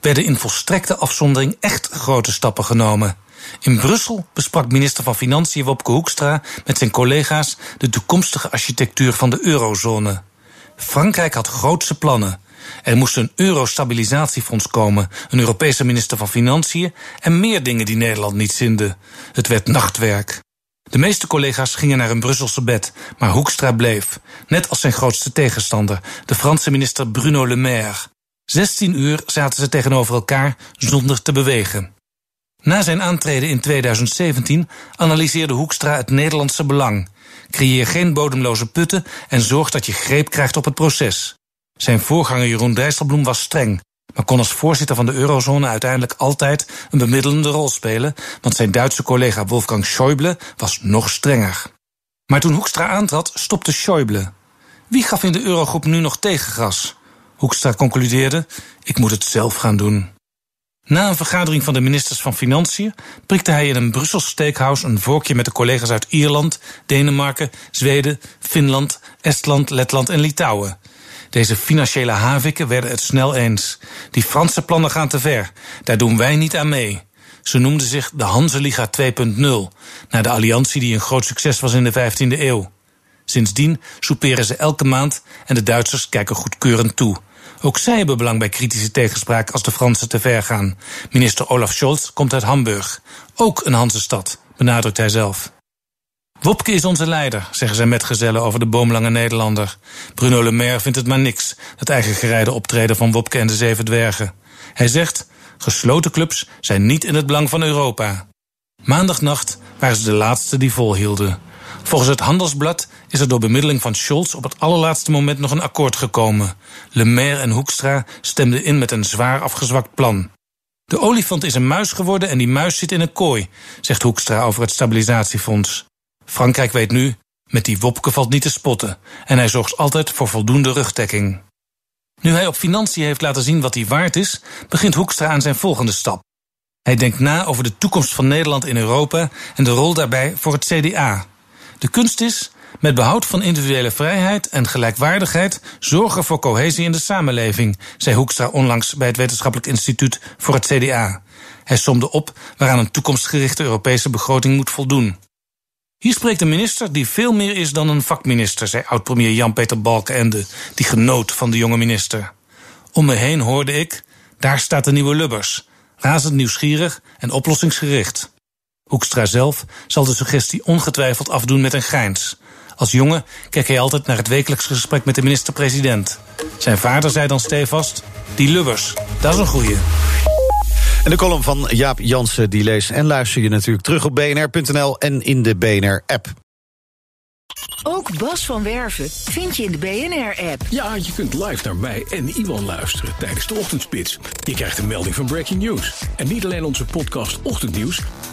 werden in volstrekte afzondering echt grote stappen genomen. In Brussel besprak minister van Financiën Wopke Hoekstra met zijn collega's de toekomstige architectuur van de eurozone. Frankrijk had grootse plannen. Er moest een euro-stabilisatiefonds komen, een Europese minister van Financiën en meer dingen die Nederland niet zinde. Het werd nachtwerk. De meeste collega's gingen naar een Brusselse bed, maar Hoekstra bleef, net als zijn grootste tegenstander, de Franse minister Bruno Le Maire. 16 uur zaten ze tegenover elkaar zonder te bewegen. Na zijn aantreden in 2017 analyseerde Hoekstra het Nederlandse belang. Creëer geen bodemloze putten en zorg dat je greep krijgt op het proces. Zijn voorganger Jeroen Dijsselbloem was streng, maar kon als voorzitter van de eurozone uiteindelijk altijd een bemiddelende rol spelen, want zijn Duitse collega Wolfgang Schäuble was nog strenger. Maar toen Hoekstra aantrad, stopte Schäuble. Wie gaf in de eurogroep nu nog tegengas? Hoekstra concludeerde: ik moet het zelf gaan doen. Na een vergadering van de ministers van Financiën prikte hij in een Brussels steakhouse een vorkje met de collega's uit Ierland, Denemarken, Zweden, Finland, Estland, Letland en Litouwen. Deze financiële haviken werden het snel eens. Die Franse plannen gaan te ver. Daar doen wij niet aan mee. Ze noemden zich de Hanseliga 2.0, naar de alliantie die een groot succes was in de 15e eeuw. Sindsdien souperen ze elke maand en de Duitsers kijken goedkeurend toe. Ook zij hebben belang bij kritische tegenspraak als de Fransen te ver gaan. Minister Olaf Scholz komt uit Hamburg. Ook een Hansestad, benadrukt hij zelf. Wopke is onze leider, zeggen zijn metgezellen over de boomlange Nederlander. Bruno Le Maire vindt het maar niks, dat eigen gereide optreden van Wopke en de Zeven Dwergen. Hij zegt, gesloten clubs zijn niet in het belang van Europa. Maandagnacht waren ze de laatste die volhielden. Volgens het Handelsblad is er door bemiddeling van Scholz op het allerlaatste moment nog een akkoord gekomen. Le Maire en Hoekstra stemden in met een zwaar afgezwakt plan. De olifant is een muis geworden en die muis zit in een kooi, zegt Hoekstra over het stabilisatiefonds. Frankrijk weet nu, met die Wopke valt niet te spotten en hij zorgt altijd voor voldoende rugdekking. Nu hij op financiën heeft laten zien wat hij waard is, begint Hoekstra aan zijn volgende stap. Hij denkt na over de toekomst van Nederland in Europa en de rol daarbij voor het CDA. De kunst is, met behoud van individuele vrijheid en gelijkwaardigheid, zorgen voor cohesie in de samenleving, zei Hoekstra onlangs bij het Wetenschappelijk Instituut voor het CDA. Hij somde op waaraan een toekomstgerichte Europese begroting moet voldoen. Hier spreekt een minister die veel meer is dan een vakminister, zei oud-premier Jan-Peter Balkenende, die genoot van de jonge minister. Om me heen hoorde ik, daar staat de nieuwe Lubbers, razend nieuwsgierig en oplossingsgericht. Hoekstra zelf zal de suggestie ongetwijfeld afdoen met een grijns. Als jongen keek hij altijd naar het wekelijks gesprek met de minister-president. Zijn vader zei dan stevast: Die Lubbers, dat is een goeie. En de column van Jaap Jansen, die lees en luister je natuurlijk terug op bnr.nl en in de BNR-app. Ook Bas van Werven vind je in de BNR-app. Ja, je kunt live naar mij en Iwan luisteren tijdens de ochtendspits. Je krijgt een melding van Breaking News. En niet alleen onze podcast Ochtendnieuws,